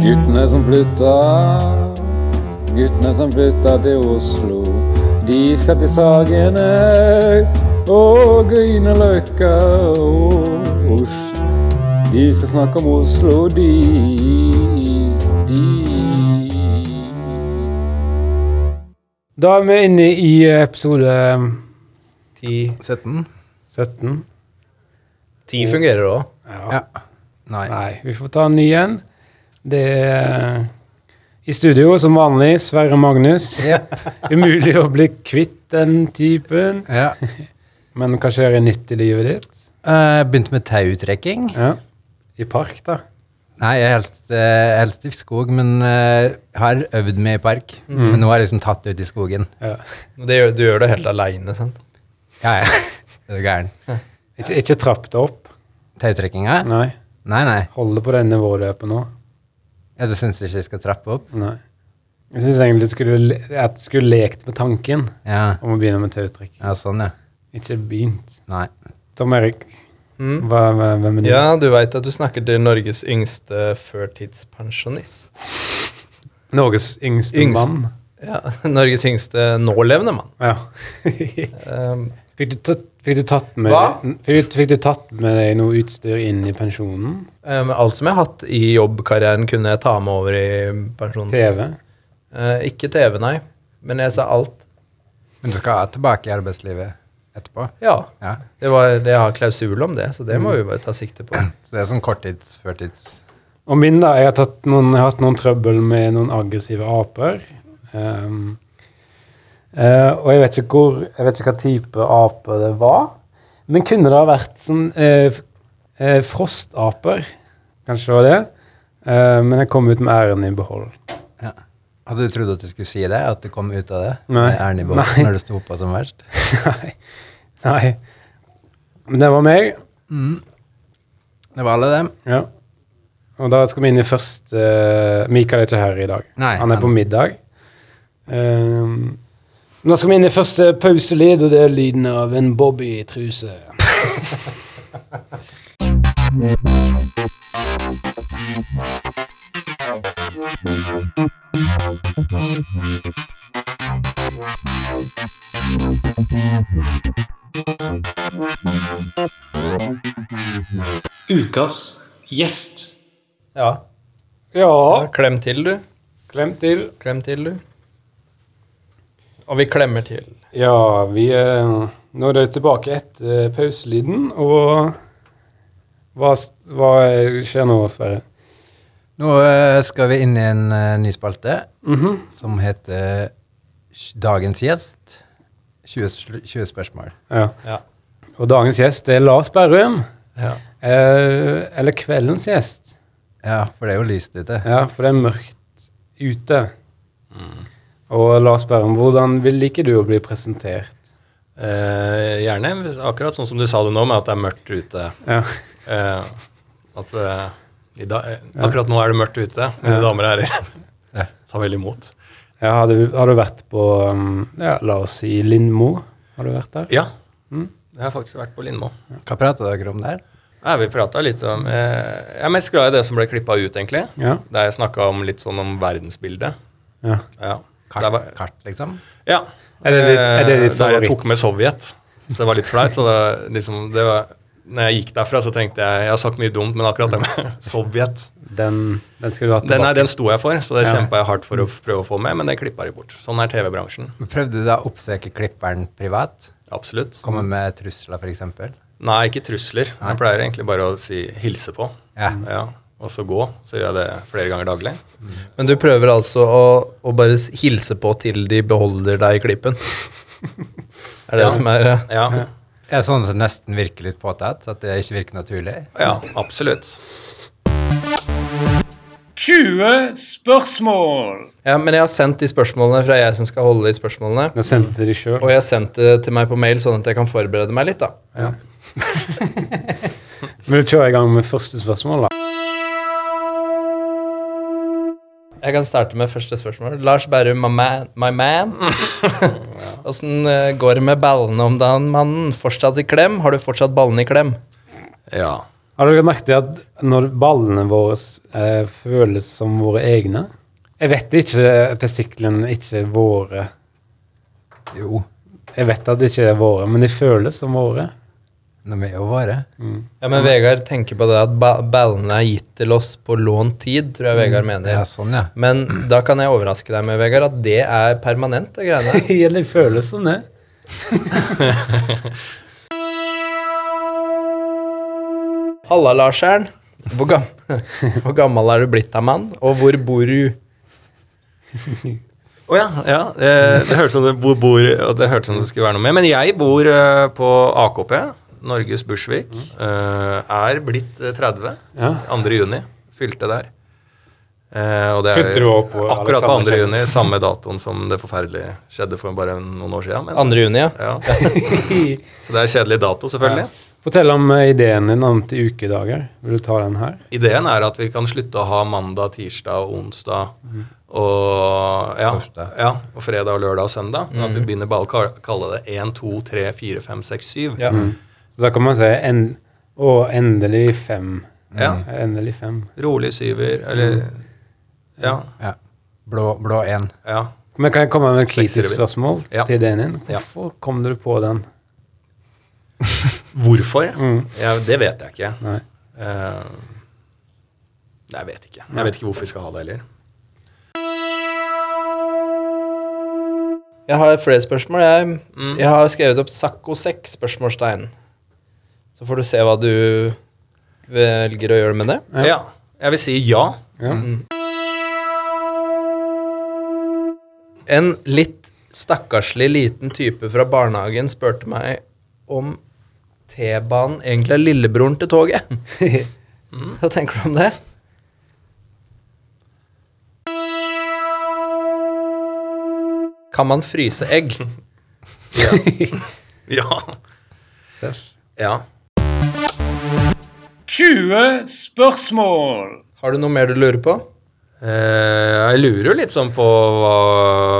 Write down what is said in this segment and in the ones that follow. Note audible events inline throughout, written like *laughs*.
Guttene som flytta, guttene som flytta til Oslo. De skal til Sagene og Grünerløkka og Oslo. De skal snakke om Oslo, de, de. Da er vi inne i episode 10, 17? 17. 10 fungerer òg. Ja. Ja. Nei. Nei, vi får ta en ny en. Det er i studio som vanlig Sverre Magnus. Ja. Umulig å bli kvitt den typen. ja. *laughs* Men hva skjer i nytt i livet ditt? Jeg begynte med tautrekking. Ja. I park, da. Nei, jeg helst, eh, helst i skog, men eh, har øvd med i park. Mm. Men nå har jeg liksom tatt ut i skogen. Ja. Det gjør, du gjør det helt aleine, sant? Ja, ja. Det *laughs* Er du gæren? Ikke, ikke trapp det opp. Tautrekkinga? Nei. Nei, nei. Hold på det nivået du er på nå. Ja, du syns ikke jeg skal trappe opp? Nei. Jeg syns egentlig du skulle, at du skulle lekt med tanken Ja. om å begynne med tautrekk. ja, sånn, ja. Ikke begynt. Nei. Tom Erik, Mm. hva, hva, hvem er du? Ja, du veit at du snakker til Norges yngste førtidspensjonist. Norges yngste Yngst. mann. Ja, *laughs* Norges yngste nålevende mann. Ja. Um, Fikk du, tatt, fikk, du tatt med, Hva? fikk, du, fikk du tatt med deg noe utstyr inn i pensjonen? um, alt som jeg har hatt i jobbkarrieren, kunne jeg ta med over i pensjons... TV? Uh, ikke TV, nei. Men jeg sa alt. Men du skal tilbake i arbeidslivet etterpå? Ja. Ja. Det, var, det har klausul om det, så det må vi bare ta sikte på. *clears throat* Så det er sånn korttids, førtids Og min, da. Jeg har, tatt noen, jeg har hatt noen trøbbel med noen aggressive aper. Ehm, eh, og jeg vet, ikke hvor, jeg vet ikke hva type ape det var. Men kunne det ha vært sånn uh, eh, frostaper? Kanskje det var det? Men jeg kom ut med æren i behold. ja. Hadde du trodd at du skulle si det? At du kom ut av det? Nei. Med æren i behold Nei. når det sto på som verst? *laughs* Nei. Nei. Men det var meg. Det var alle dem. Ja. Og da skal vi inn i først uh, Mikael er ikke her i dag. Nei, han er han- på middag. Um, da skal vi inn i første pauselyd, og det er lyden av en Bobby-truse. Ukas gjest. Ja. Ja, Klem til, du. klem til. Klem til, du. Og vi klemmer til. Ja, vi er Nå er det tilbake etter pauselyden, og hva, hva skjer nå, Sverre? Nå eh, skal vi inn i en eh, ny spalte Mhm. som heter Dagens gjest. 20, 20 spørsmål. Ja. Ja. Og dagens gjest er Lars Berrum. ja. Eh, eller kveldens gjest. Ja, for det er jo lyst ute. Ja, for det er mørkt ute. Og la oss spørre om hvordan vil liker du å bli presentert? Eh, gjerne. Akkurat sånn som du sa det nå, med at det er mørkt ute. Ja. Eh, at eh, i da, eh, Akkurat nå er det mørkt ute, mine damer og herrer. *laughs* Ja. Ta vel imot. Ja, har, du, har du vært på um, ja, La oss si Lindmo? Har du vært der? Ja, Mm. jeg har faktisk vært på Lindmo. Hva prata dere om der? Nei, vi prata litt om eh, Jeg er mest glad i det som ble klippa ut, egentlig. Ja. Der jeg snakka om litt sånn om verdensbildet. ja. Ja. Kart, var, kart liksom? ja. Er det ditt- er det ditt Eh, Der jeg tok med Sovjet. Så det var litt flaut. Så det, liksom, det var, når jeg gikk derfra, så tenkte jeg Jeg har sagt mye dumt, men akkurat det med *laughs* Sovjet Den, den skal du ha Den, tilbake. nei, den sto jeg for, så det Ja. kjempa jeg hardt for å prøve å få med, men det klippa de bort. Sånn er TV-bransjen. Prøvde du da å oppsøke klipperen privat? Absolutt. Komme med trusler, f.eks.? Nei, ikke trusler. Jeg pleier egentlig bare å si hilse på, Ja. ja, og så gå. Så gjør jeg det flere ganger daglig. Men du prøver altså å, å bare hilse på til de beholder deg i klippen? er det Ja. det som er ja. Ja, Er det sånn at det nesten virker litt påtatt? At det ikke virker naturlig? ja absolutt. 20 spørsmål! Ja, men jeg har sendt de spørsmålene fra jeg som skal holde de spørsmålene. Jeg sendte de selv. Og jeg har sendt det til meg på mail, sånn at jeg kan forberede meg litt, da. *laughs* Vil du kjøre i gang med første spørsmål, da? Jeg kan starte med første spørsmål. Lars Berrum, my man. My man. *laughs* Åssen eh, går det med ballene om dagen, mannen? Fortsatt i klem? Har du fortsatt ballene i klem? Ja. Har dere merket at når ballene våre eh, føles som våre egne Jeg vet ikke testiklene ikke er våre. Jo, Jeg vet at det ikke er våre, men de føles som våre. De er jo våre. Ja, men Vegard tenker på det at ba ballene er gitt til oss på lånt tid, tror jeg Vegard mener. Ja, sånn, ja. Men da kan jeg overraske deg med, Vegard, at det er permanent, det greiene. der. *laughs* det føles som det. *laughs* Halla, Larseren. Hvor, gam *laughs* hvor gammel er du blitt av mann, og hvor bor du? Å ja. ja Det, det hørtes som det bor, bor det hørte som det skulle være noe med. Men jeg bor eh, på AKP, Norges Bursvik. uh, er blitt eh, 30. Ja. 2. juni. Fylte der. Uh, og det er på akkurat på 2. Juni, samme datoen som det forferdelige skjedde for bare noen år siden. Men, 2. juni, ja. ja. *laughs* Så det er kjedelig dato, selvfølgelig. Fortell om eh, ideen din om til ukedager. Vil du ta den her? Ideen er at vi kan slutte å ha mandag, tirsdag og onsdag og, ja, ja, og fredag, og lørdag og søndag. Mm. at vi begynner bare å kalle det 1, 2, 3, 4, 5, 6, 7. ja. Så da kan man se en, Å, endelig fem. Ja. Endelig fem. Rolig syver, eller Ja. ja. Blå, blå én. ja. Men kan jeg komme med et kritisk spørsmål Ja. til ideen din? Ja. Hvorfor kom du på den? *laughs* Hvorfor? Mm. Ja, det vet jeg ikke. Nei. Nei, jeg vet ikke. Jeg vet ikke hvorfor vi skal ha det heller. Jeg har flere spørsmål. Jeg, jeg har skrevet opp Sakko-sekk? spørsmålstegn. Så får du se hva du velger å gjøre med det. Ja. Ja. Jeg vil si ja. Ja. En litt stakkarslig liten type fra barnehagen spurte meg om T-banen egentlig er lillebroren til toget. *laughs* Hva tenker du om det? Kan man fryse egg? *laughs* *laughs* Ja. ja. ja. 20 spørsmål! Har du noe mer du lurer på? Eh, jeg lurer jo litt sånn på hva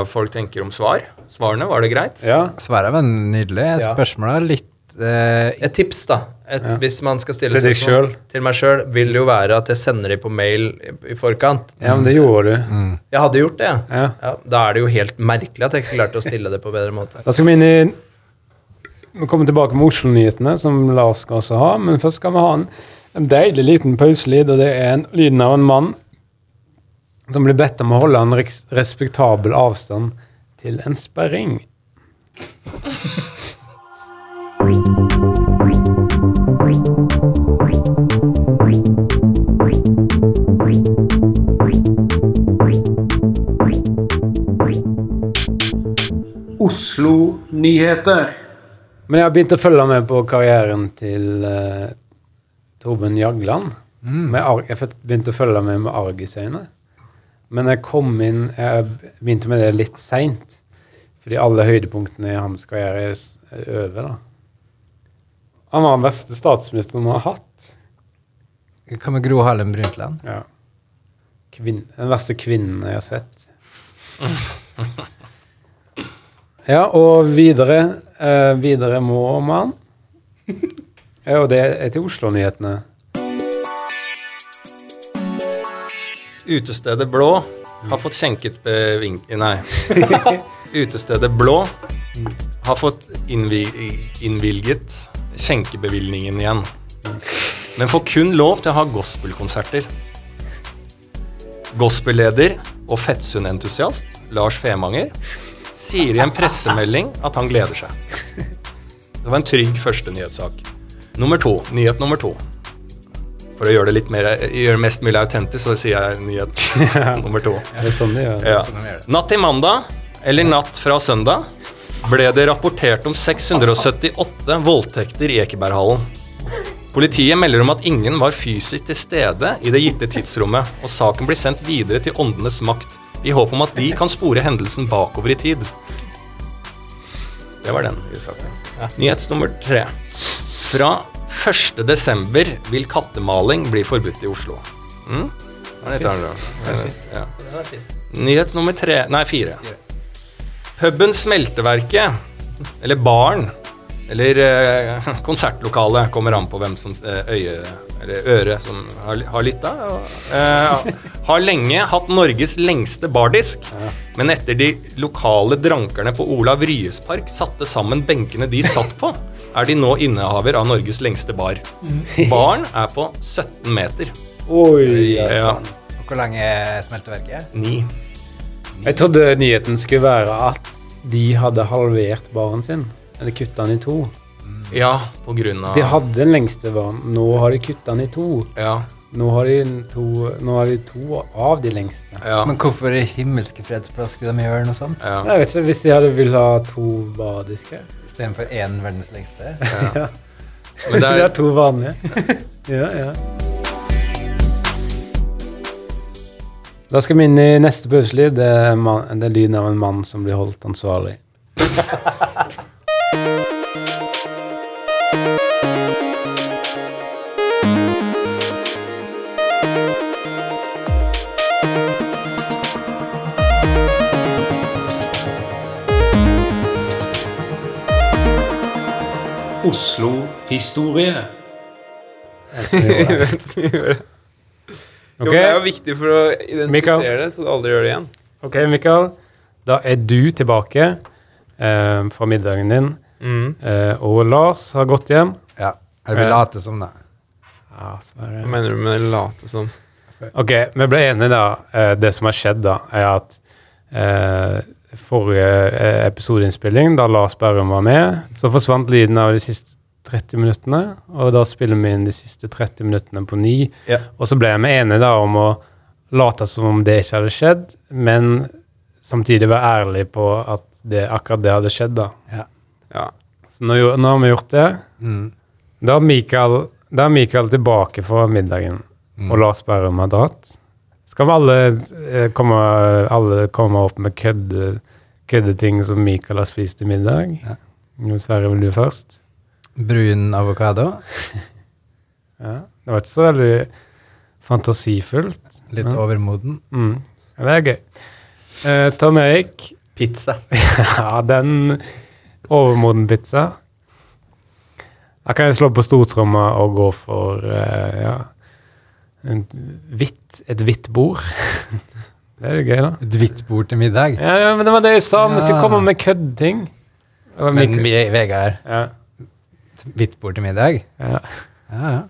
folk tenker om svar. Svarene, var det greit? Ja. Svaret var nydelig. Ja. Spørsmålet er litt eh, Et tips, da. Et, Ja. Hvis man skal stille Til spørsmål selv. til meg sjøl, vil det jo være at jeg sender de på mail i, i forkant. ja, men det gjorde du. mm. Jeg hadde gjort det, ja. Ja. ja. Da er det jo helt merkelig at jeg ikke klarte å stille det på bedre måte. Da skal vi inn i Vi kommer tilbake med Oslo-nyhetene, som Lars skal også ha. Men først skal vi ha en, en deilig liten pauselyd, og det er en, lyden av en mann som blir bedt om å holde en respektabel avstand til en sperring. Oslo-nyheter. Men jeg har begynt å følge med på karrieren til uh, Torben Jagland. Ar jeg begynte å følge med med argusøyne. Men jeg kom inn Jeg begynte med det litt seint. Fordi alle høydepunktene i hans karriere er er over. da. Han var den beste statsministeren vi har hatt. Hva med Gro Harlem Brundtland? Ja. Kvinn, den verste kvinnen jeg har sett. *laughs* Ja, og videre eh, Videre må man. Ja, og det er til Oslo-nyhetene. Utestedet Blå har fått skjenket bevink... Nei. *laughs* Utestedet Blå har fått innvilget skjenkebevilgningen igjen. Men får kun lov til å ha gospelkonserter. Gospelleder og Fettsund-entusiast Lars Femanger sier i en pressemelding at han gleder seg. Det var en trygg første nyhetssak. Nummer to. Nyhet nummer to. For å gjøre det litt mer, gjøre det mest mulig autentisk, så sier jeg nyhet nummer to. Ja, det er sånn de gjør? Ja. Natt til mandag, eller natt fra søndag, ble det rapportert om 678 voldtekter i Ekeberghallen. Politiet melder om at ingen var fysisk til stede i det gitte tidsrommet, og saken blir sendt videre til åndenes makt, i håp om at de kan spore hendelsen bakover i tid. Det var den. Nyhets nummer tre. Fra 1. desember vil kattemaling bli forbudt i Oslo. Mm? Det var litt annerledes. Ja. Nyhet nummer tre Nei, fire. Puben Smelteverket, eller baren, Eller eh, *laughs* konsertlokale, kommer an på hvem som eh, øye eller øre som har, har lytta. Eh, har lenge hatt Norges lengste bardisk, men etter de lokale drankerne på Olav Ryes park satte sammen benkene de satt på, er de nå innehaver av Norges lengste bar. Baren er på 17 meter. Oi, Ja, Og hvor lenge er smelteverket? ni. Jeg trodde nyheten skulle være at de hadde halvert baren sin. Eller kutta den i to. Ja, på grunn av De hadde den lengste vann. Nå har de kutta den i to. Ja, Nå har de to, nå har de to av de lengste. ja, Men hvorfor i himmelske fredsplass skulle de gjøre noe sånt? ja. Jeg vet ikke, Hvis de hadde ville ha to bardisker Istedenfor én verdens lengste? ja. *laughs* Men Men *laughs* det er er, to vanlige. *laughs* ja, ja. Da skal vi inn i neste puslelyd. Det, det er lyden av en mann som blir holdt ansvarlig. Oslo-historie. *laughs* Jo, det er jo viktig for å identifisere Mikael. det, så du aldri gjør det igjen. ok, Mikael. Da er du tilbake eh, fra middagen din, Mm. eh, og Lars har gått hjem. Ja. Eller vi Ja. later som, da. Ja. Hva mener du med late som? Ok, vi ble enige da. Eh, det som har skjedd da, er at eh, forrige eh, episodeinnspilling, da Lars Berrum var med, så forsvant lyden av de siste 30 minuttene, og da spiller vi inn de siste 30 minuttene på ny. Ja. Og så ble vi enige da om å late som om det ikke hadde skjedd, men samtidig være ærlig på at det, akkurat det hadde skjedd da. Ja. Så nå, nå har vi gjort det. Mm. Da er Mikael, da er Mikael tilbake fra middagen, og Lars Berrum har dratt. Skal vi alle, eh, komme, alle komme opp med kødde, køddeting som Mikael har spist til middag? Ja. Sverre, vil du først? Brun avokado. *laughs* Ja. Det var ikke så veldig fantasifullt. Litt men. overmoden. Mm. Ja, det er gøy. Eh, Tom Erik, Pizza. *laughs* ja, den overmoden pizza. Da kan jeg slå på stortromma og gå for eh, ja, en hvitt, et hvitt bord. *laughs* det er jo gøy, da. Et hvitt bord til middag. Ja, ja, men det var det jeg sa. Vi skulle kommer komme med køddting. Men vi Men i vi- Vegard, ja, hvitt bord til middag? ja. Ja, ja.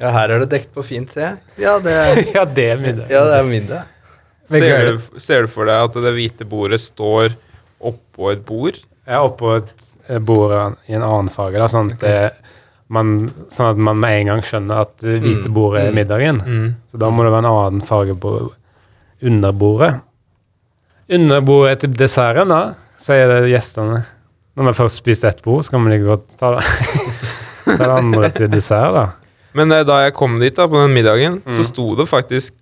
Ja, her er det dekt på fint, ser jeg. Ja, det er, *laughs* ja, det er middag. ja, det er middag. Ser du, ser du for deg at det hvite bordet står oppå et bord? Ja, er oppå et eh, bord i en annen farge, da, sånn, at det, man, sånn at man med en gang skjønner at det hvite Mm, bordet er mm. middagen. Så da må det være en annen farge på underbordet. Underbordet til desserten, da, sier gjestene. Når vi først spiste ett bord, så kan vi like godt ta det, *laughs* ta det andre til dessert, da. Men eh, da jeg kom dit da på den middagen, Mm. så sto det faktisk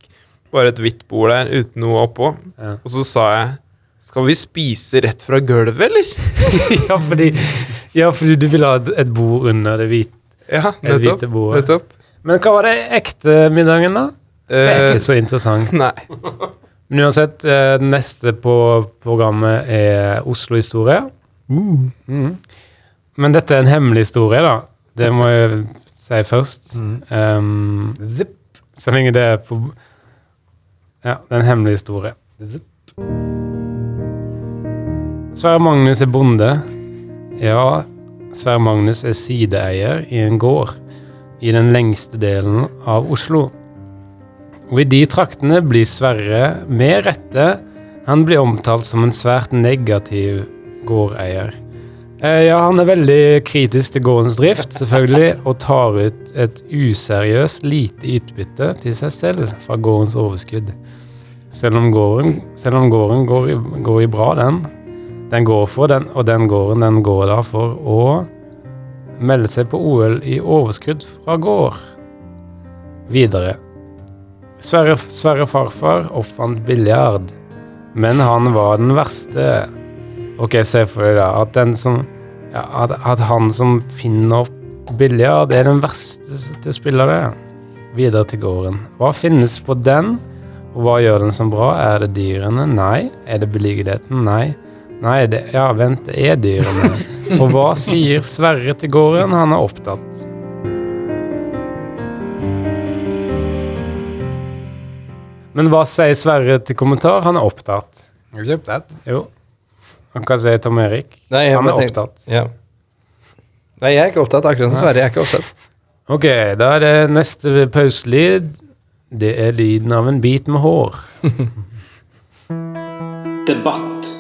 bare et hvitt bord der uten noe oppå. Ja. Og så sa jeg Skal vi spise rett fra gulvet, eller? *laughs* ja, fordi, ja, fordi du ville ha et, bord under det hvite. Ja, hvite nettopp. bordet. nettopp. Men hva var det ekte middagen, da? Det er Eh, ikke så interessant. nei. Men uansett, eh, neste på programmet er Oslo-historie. Mhm. Men dette er en hemmelig historie, da. Det må jeg si først. Um, Zipp. så lenge det er på Ja, det er en hemmelig historie. Sverre Magnus er bonde. Ja, Sverre Magnus er sideeier i en gård i den lengste delen av Oslo. Og i de traktene blir Sverre, med rette, han blir omtalt som en svært negativ gårdeier. Eh, ja, han er veldig kritisk til gårdens drift, selvfølgelig, og tar ut et useriøst lite utbytte til seg selv fra gårdens overskudd. Selv om gården, selv om gården går, i, går i bra, den. Den går for den, og den gården den går da for å melde seg på OL i overskudd fra gård. Videre. Sverre, Sverre farfar oppfant biljard, men han var den verste. Ok, se for deg da, at den som ja, at, at han som finner opp biljard, er den verste til å spille det. Videre til gården. Hva finnes på den, og hva gjør den så bra? Er det dyrene? Nei. Er det beliggenheten? Nei. Nei, det, ja, vent, det er dyrene. *laughs* Og hva sier Sverre til gården? Han er opptatt. Men hva sier Sverre til kommentar? Han er opptatt. Er du ikke opptatt? Jo. Han kan si Tom Erik. Nei, Han er opptatt. Ja. Nei, jeg er ikke opptatt. Akkurat som Sverre. Jeg er ikke opptatt. Ok, da er det neste pauselyd. Det er lyden av en bit med hår. *laughs* Debatt.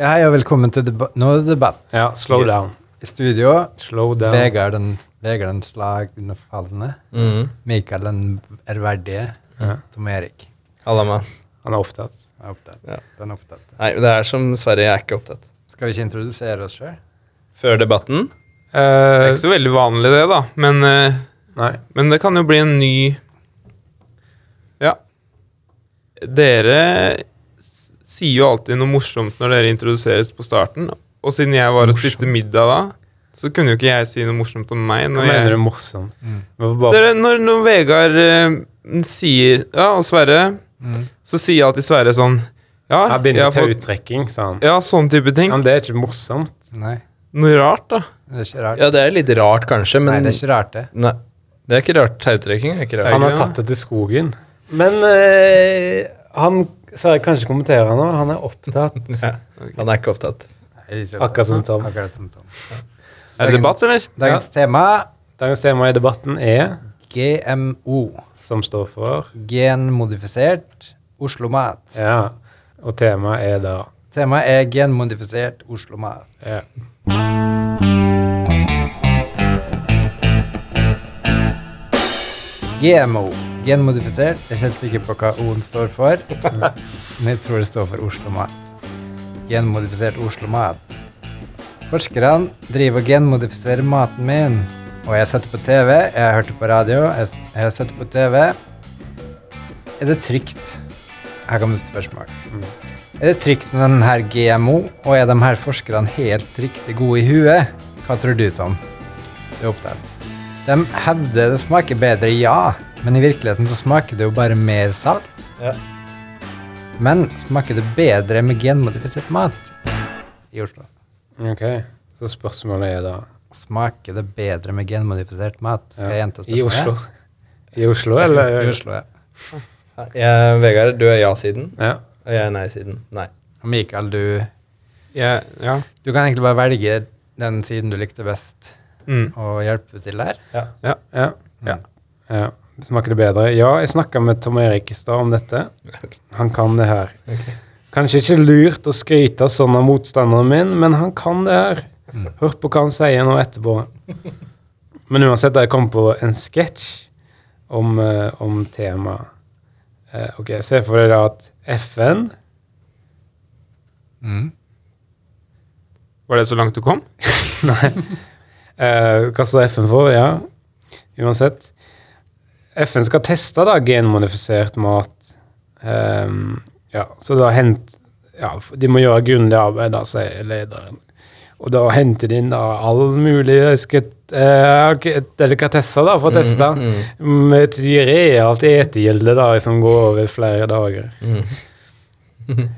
Hei og velkommen til debatt. Nå er det debatt. Ja, slow down. I studio, Slow down. Vegard den, Vegard den slagnefallende, Mm. Mikael den ærverdige, Ja. Tom Erik. Halla, mann. Han er opptatt. er opptatt. Ja. Den er opptatt. Nei, det er som Sverre. Jeg er ikke opptatt. Skal vi ikke introdusere oss sjøl? Før debatten Det er Eh, ikke så veldig vanlig, det, da. Men, eh, nei. men det kan jo bli en ny Ja. Dere sier jo alltid noe morsomt når dere introduseres på starten. Og siden jeg var og spiste middag da, så kunne jo ikke jeg si noe morsomt om meg. Hva Når, mener jeg, du morsomt? Mm. Bare, dere, når, når Vegard eh, sier Ja, og Sverre, Mm. så sier alltid Sverre sånn Ja, jeg begynner til fått uttrekking, sa han. Ja, sånn type ting. Ja, men det er ikke morsomt. Nei, Noe rart, da. det er ikke rart. Ja, det er litt rart, kanskje, men Nei, det er ikke rart, det. Nei, det er ikke rart. Tautrekking er ikke rart. Han har tatt det til skogen. Men eh, han Sverre kanskje kommentere nå. Han er opptatt. *laughs* Ja, han er ikke opptatt. Er Akkurat som Tom. Akkurat som Tom. Er det debatt, eller? Dagens tema Dagens tema i debatten er, GMO. som står for Genmodifisert Oslo-mat. Ja. Og temaet er da Temaet er genmodifisert Oslo-mat. ja. GMO. Genmodifisert. Jeg er helt sikker på hva O-en står for, *laughs* men jeg tror det står for Oslo-mat. Genmodifisert Oslo-mat. Forskerne driver og genmodifiserer maten min, og jeg setter på TV, jeg har hørt det på radio, jeg, jeg setter på TV. Er det trygt? Her kommer et spørsmål. Er det trygt med denne GMO, og er de her forskerne helt riktig gode i huet? Hva tror du, Tom? Du er opptatt. De hevder det smaker bedre, ja, men i virkeligheten så smaker det jo bare mer salt. Ja. Men smaker det bedre med genmodifisert mat i Oslo? Ok. Så spørsmålet er da Smaker det bedre med genmodifisert mat? Skal jeg gjenta spørsmålet? I Oslo. I Oslo, eller? *laughs* I Oslo, ja. Jeg, Vegard, du er ja-siden, Ja. og jeg er nei-siden. Nei. Og Mikael, du, ja, ja. du kan egentlig bare velge den siden du likte best, Mm. og hjelpe til der. Ja. Ja. ja. Smaker det bedre? Ja, jeg snakka med Tom Erik i stad om dette. Han kan det her. Kanskje ikke lurt å skryte sånn av motstanderen min, men han kan det her. Hør på hva han sier nå etterpå. Men uansett, da jeg kom på en sketsj om, eh, om temaet. Eh, ok, Se for deg da at FN Mm. Var det så langt du kom? *laughs* Nei. Eh, hva står FN for? Ja, uansett. FN skal teste da genmodifisert mat. Um, ja, så da hent, ja, De må gjøre grundig arbeid, da, sier lederen. Og da henter de inn da all mulig sket, eh, delikatesser da, for å teste. Med et realt etegilde da, som går over flere dager. *laughs*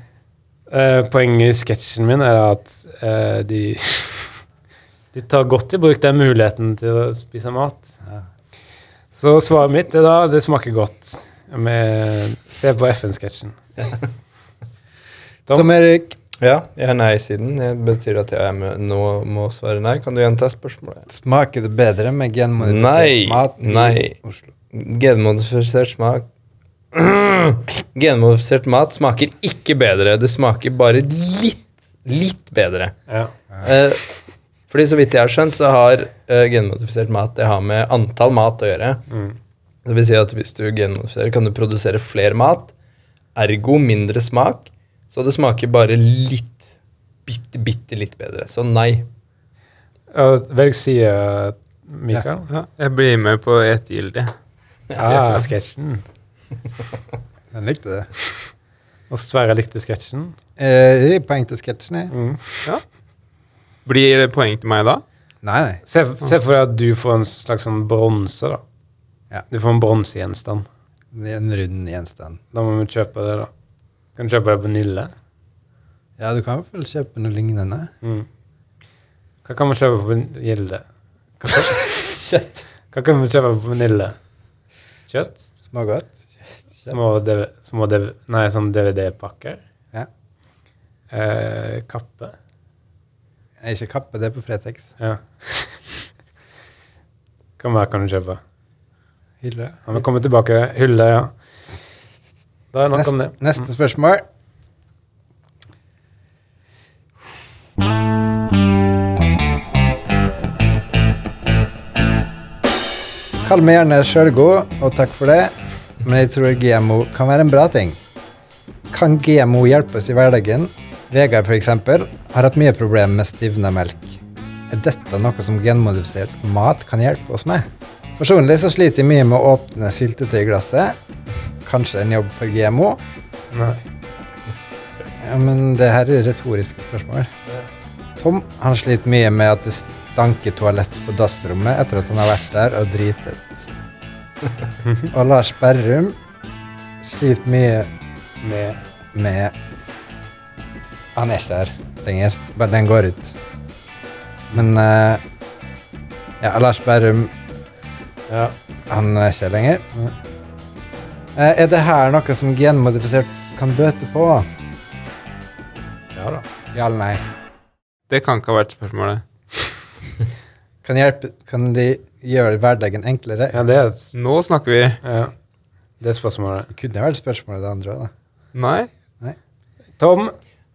Eh, poenget i sketsjen min er at eh, de *laughs* De tar godt i bruk den muligheten til å spise mat. Så svaret mitt er da det smaker godt. Med, se på FN-sketsjen. Tom? Tom Erik, Ja, jeg er nei-siden. Det betyr at jeg med, nå må svare nei. Kan du gjenta spørsmålet? smaker det bedre med genmodifisert Nei, mat i nei. Oslo? Genmodifisert smak *clears throat* Genmodifisert mat smaker ikke bedre. Det smaker bare litt, litt bedre. Ja. Eh, fordi så vidt jeg har skjønt, så har uh, genmodifisert mat det har med antall mat å gjøre. Det vil si at hvis du genmodifiserer, kan du produsere flere mat, ergo mindre smak. Så det smaker bare litt, bitte, bitte litt bedre. Så nei. Uh, Velg side, Mikael. Ja, jeg blir med på etegildig. Ah, sketsjen. *laughs* Den likte det. Og Sverre likte sketsjen. Eh, poeng til sketsjen, jeg. Mm. Blir det poeng til meg da? Nei, nei. Se, se for deg at du får en slags sånn bronse, da. Ja. Du får en bronsegjenstand. En rund gjenstand. Da må vi kjøpe det, da. Kan du kjøpe det på Nille? Ja, du kan vel kjøpe noe lignende. Mm. Hva kan vi kjøpe på Gilde? *laughs* Kjøtt. hva kan vi kjøpe på Nille? Kjøtt? Smågodt. Små, DV, små DV, nei, sånn DVD-pakker? Ja. Eh, kappe? Er ikke kappe, det er på Fretex. Ja. Hva mer kan du kjøpe? Hylle. Ja, vi kommer tilbake til. Hylle, ja. Da er det nok om det. Neste spørsmål. Kall meg gjerne sjølgod, og takk for det, men jeg tror GMO kan være en bra ting. Kan GMO hjelpes oss i hverdagen? Vegard f.eks. har hatt mye problemer med stivna melk. Er dette noe som genmodifisert mat kan hjelpe oss med? Personlig så sliter jeg mye med å åpne syltetøyglasset. Kanskje en jobb for GMO? Nei. Ja, men det her er et retorisk spørsmål. Tom han sliter mye med at det stanker toalett på dassrommet etter at han har vært der og dritet. *laughs* Og Lars Berrum sliter mye Med med Han er ikke her lenger, bare den går ut. Men uh, Ja, Lars Berrum Ja. han er ikke her lenger. Eh, er det her noe som genmodifisert kan bøte på? ja da. Ja eller nei? Det kan ikke ha vært spørsmålet. *laughs* Kan, hjelpe, kan de gjøre hverdagen enklere? Ja, det er, Nå snakker vi. ja. det er spørsmålet. Det kunne vært spørsmålet det andre òg, da. Nei. Tom?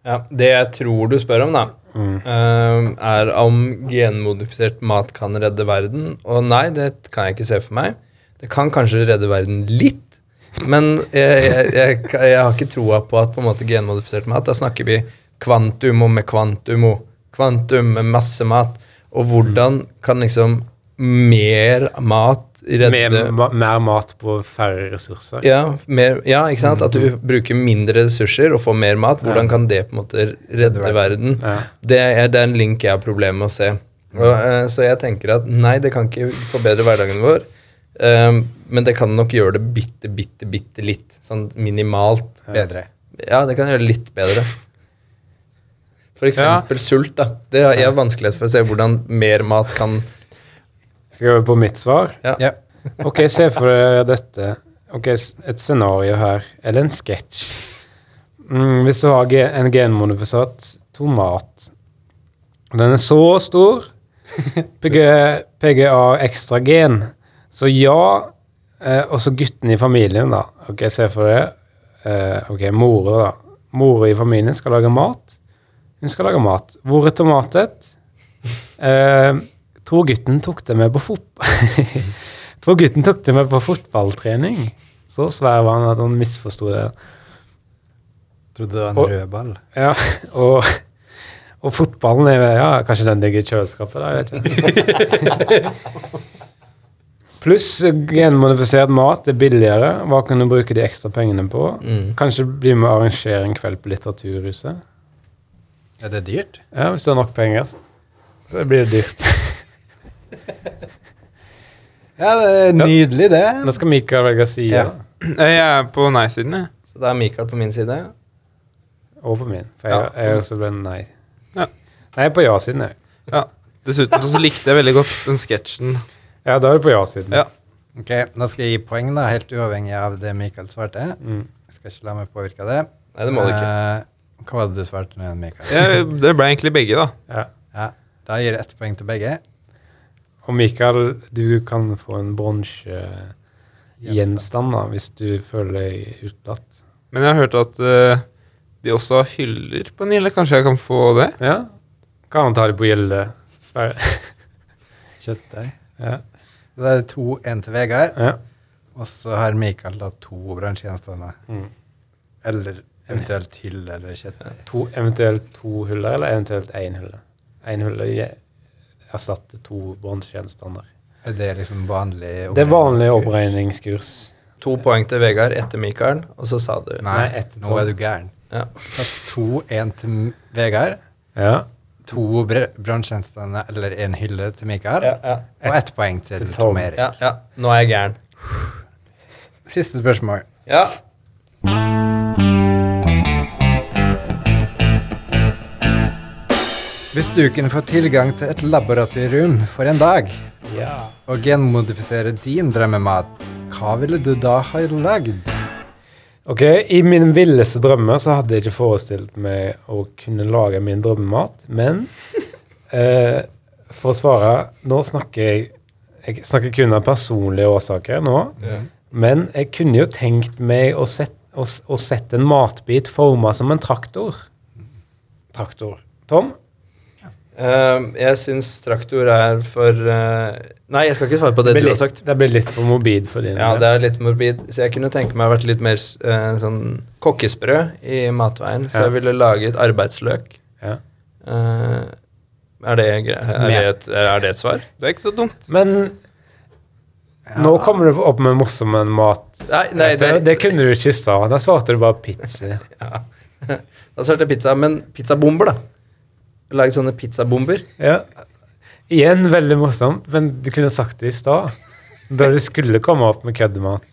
Ja, Det jeg tror du spør om, da, Mm. eh, er om genmodifisert mat kan redde verden. Og nei, det kan jeg ikke se for meg. Det kan kanskje redde verden litt, men jeg, jeg, jeg, jeg har ikke troa på at på en måte genmodifisert mat Da snakker vi kvantum og med kvantum og kvantum med masse mat. Og hvordan kan liksom mer mat redde Med ma mer mat på færre ressurser. ja, mer, ja, ikke sant? At du bruker mindre ressurser og får mer mat. Hvordan Ja. kan det på en måte redde verden? Ja. Det er, det er en link jeg har problemer med å se. Og, uh, så jeg tenker at nei, det kan ikke forbedre hverdagen vår. Um, men det kan nok gjøre det bitte, bitte, bitte litt. Sånn minimalt. Bedre. Ja, det kan gjøre det litt bedre. For eksempel sult, da. Det har vanskelighet for å se hvordan mer mat kan Skal jeg over på mitt svar? Ja. Ja. Ok, se for dere dette. Ok, Et scenario her, eller en sketsj. Mm, hvis du har en genmodifisert tomat, og den er så stor, *laughs* PG, PGA ekstra gen, så ja, eh, også gutten i familien, da. Ok, se for dere. Eh, ok, mora, da. Mora i familien skal lage mat. Hun skal lage mat. Hvor er tomatet? *laughs* Eh, tror gutten tok det med på fotball. *laughs* tror gutten tok det med på fotballtrening. Så svær var han at han misforsto det. Trodde det var en Og- rød ball. Ja, og, og fotballen er ja, Kanskje den ligger i kjøleskapet, da, jeg vet ikke. *laughs* Pluss genmodifisert mat er billigere. Hva kan du bruke de ekstra pengene på? Mm. Kanskje bli med å arrangere en kveld på Litteraturhuset. Er det dyrt? Ja, Hvis du har nok penger, så blir det dyrt. *laughs* Ja, det er nydelig, det. Nå skal Mikael velge side, Ja. Jeg er på nei-siden, jeg. Så da er Mikael på min side. og på min. For jeg, Ja. jeg også ble nei. Ja. Nei, på ja-siden, jeg. Ja. Dessuten så likte jeg veldig godt den sketsjen. Ja, da er det på ja-siden. Ja. Ok, Da skal jeg gi poeng, da, helt uavhengig av det Mikael svarte. Mm. Jeg skal ikke la meg påvirke av det. Nei, det må du ikke. Eh, hva var det du svarte nå, igjen, Mikael? Ja, det ble egentlig begge, da. Ja. Ja, Da gir jeg ett poeng til begge. Og Mikael, du kan få en bronsegjenstand uh, hvis du føler deg utelatt. Men jeg har hørt at uh, de også har hyller på Nille. Kanskje jeg kan få det? Ja? Kan man ta det på Gjelde? Sverre. *laughs* Kjøttdeig. Ja. Det er to, én til Vegard. ja. Og så har Mikael da to bransjegjenstander. Mm. Eller eventuelt hylle eller kjøttdeig. To, eventuelt to hyller, eller eventuelt én hylle? Én hulle erstatter to bronsegjenstander. Er det liksom vanlig Det er vanlig oppregningskurs? To poeng til Vegard etter Mikael, og så sa du Nei, etter, nå er du gæren. ja. Så to, én til Vegard. Ja. to br- eller en hylle til Mikael. Ja, ja, Og ett poeng til Til Tom. Erik. ja, ja. Nå er jeg gæren. Siste spørsmål. Ja. Hvis du kunne få tilgang til et laboratorium for en dag Ja. og genmodifisere din drømmemat, hva ville du da ha lagd? Ok, I min villeste drømme så hadde jeg ikke forestilt meg å kunne lage min drømmemat, men *laughs* eh, for å svare Nå snakker jeg Jeg snakker kun av personlige årsaker nå, men jeg kunne jo tenkt meg å sette en matbit forma som en traktor. Traktor. Tom? Eh, jeg syns traktor er for uh, Nei, jeg skal ikke svare på det Det du har sagt. det blir litt for morbid for din Ja, det er litt morbid, så jeg kunne tenke meg å vært litt mer uh, sånn kokkesprø i matveien. Så Ja. jeg ville laget arbeidsløk. Ja. Eh, er, det, er, det et, er det et svar? Det er ikke så dumt. Men nå kommer du opp med morsom mat. Nei, nei, det, det- det kunne du ikke i stad. Da svarte du bare pizza. *laughs* Da svarte jeg pizza, men pizzabomber, da. Laget sånne pizzabomber. Ja. Igjen veldig morsomt, men du kunne sagt det i stad. Da du skulle komme opp med køddemat.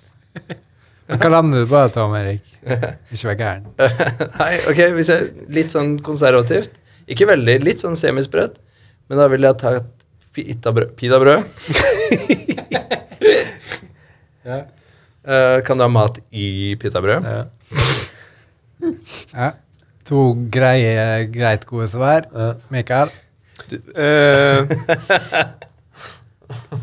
Hva lander du på, Tom Erik? Ikke vær gæren. *laughs* Nei, ok, hvis jeg Litt sånn konservativt. Ikke veldig, litt sånn semisprøtt. Men da ville jeg tatt pitabrød. *laughs* ja. uh, kan du ha mat i pitabrød? Ja. Ja. To greie, greit gode svar. Ja. Mikael, uh,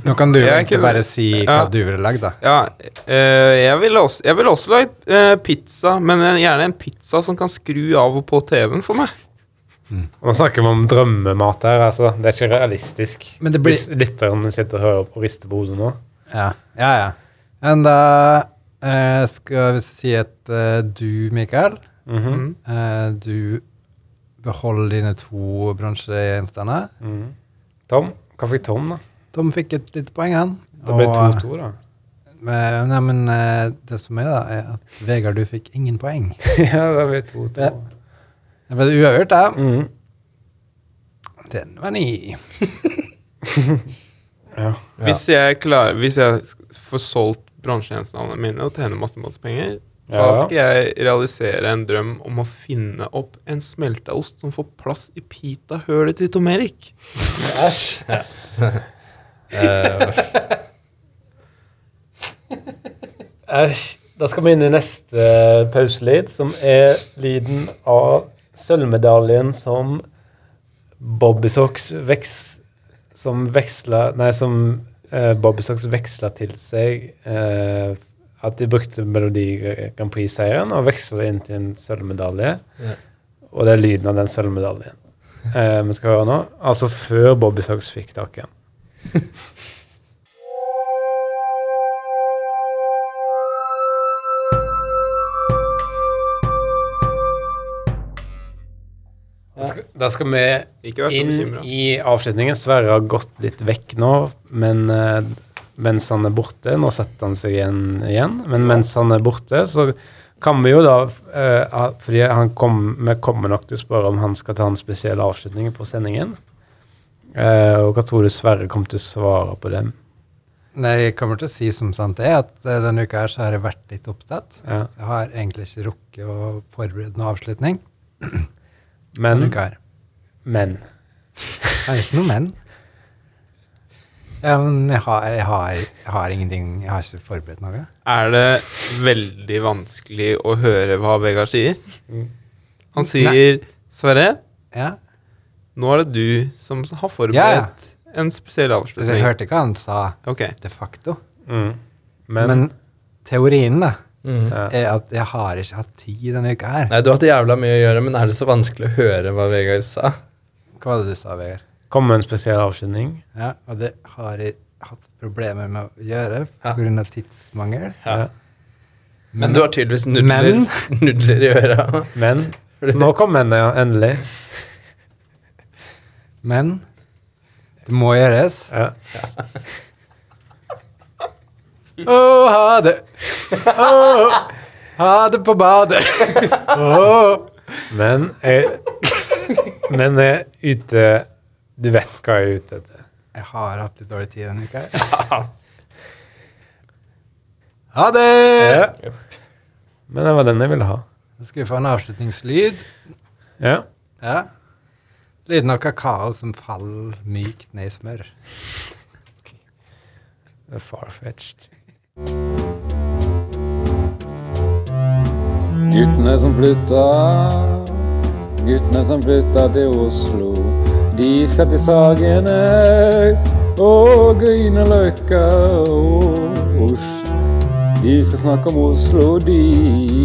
nå kan du jo egentlig kunne- bare si hva Ja. du ville lagd, da. ja, eh, jeg ville også, jeg vil også lagd eh, pizza, men en, gjerne en pizza som kan skru av og på TV-en for meg. Nå snakker vi om drømmemat her, altså. Det er ikke realistisk. Men det blir- Hvis lytterne sitter og hører på og rister på hodet nå. Ja, ja. ja. Men da eh, skal vi si at du, Mikael, Mhm. eh, du beholder dine to bransjegjenstander. Mm. Tom? Hva fikk Tom, da? Tom fikk et lite poeng, han. Det ble 2-2, da. eh, nei, men eh, det som er, da, er at Vegard, du fikk ingen poeng. *laughs* ja, det ble 2-2. Ja. Det ble uavgjort, da. Mm. Den var ny. *laughs* Ja. Hvis jeg klarer, hvis jeg får solgt bransjegjenstandene mine og tjener masse, masse penger, da skal jeg realisere en drøm om å finne opp en smelteost som får plass i pita-hølet til Tom Erik. Æsj. Æsj. Da skal vi inn i neste pauselyd, som er lyden av sølvmedaljen som Bobby Socks veks, som veksla Nei, som eh, Bobby Socks veksla til seg eh, At de brukte Melodi Grand Prix-seieren og veksla inn til en sølvmedalje. Ja. Og det er lyden av den sølvmedaljen *laughs* eh, vi skal høre nå. Altså før Bobby Socks fikk tak i den. Da skal, vi inn i avslutningen. Sverre har gått litt vekk nå, men eh, mens han er borte Nå setter han seg igjen, igjen, men mens han er borte, så kan vi jo da uh, Fordi han kom, vi kommer nok til å spørre om han skal ta en spesiell avslutning på sendingen. Uh, og hva tror du Sverre kommer til å svare på det? Nei, jeg kommer til å si som sant er, at eh, denne uka her så har jeg vært litt opptatt. Ja. Jeg har egentlig ikke rukket å forberede noen avslutning. Men, men Det er ikke noe men. Ja, men jeg har, jeg, har, jeg har ingenting Jeg har ikke forberedt noe. Er det veldig vanskelig å høre hva Vegard sier? Han sier Sverre, Ja, nå er det du som har Ja, forberedt en spesiell avslutning. Jeg hørte ikke hva han sa okay. de facto. mm, Men, Men, teorien da, mm. er at jeg har ikke hatt tid denne uka her. Nei, du har hatt jævla mye å gjøre, men er det så vanskelig å høre hva Vegard sa? Hva var det du sa, Vegard? Kom med en spesiell avskjedning. Ja, og det har jeg hatt problemer med å gjøre Ja. pga. tidsmangel. Ja. Ja. Men du har tydeligvis nudler, Men- nudler i øra. *laughs* Men nå kom den, ja. Endelig. Men det må gjøres. Ja. Å, ha det! Å, ha det på badet! *laughs* Å. Men jeg Men eh, ute Du vet hva jeg er ute etter. Jeg har hatt litt dårlig tid denne uka. *laughs* Ha det! Ja. Men det var den jeg ville ha. Da skal vi få en avslutningslyd. Ja. Ja. Lyden av kakao som faller mykt ned i smør. Det er farfetched. Guttene som flytta, guttene som flytta til Oslo. De skal til Sagene og Grünerløkka og Oslo. De skal snakke om Oslo, de.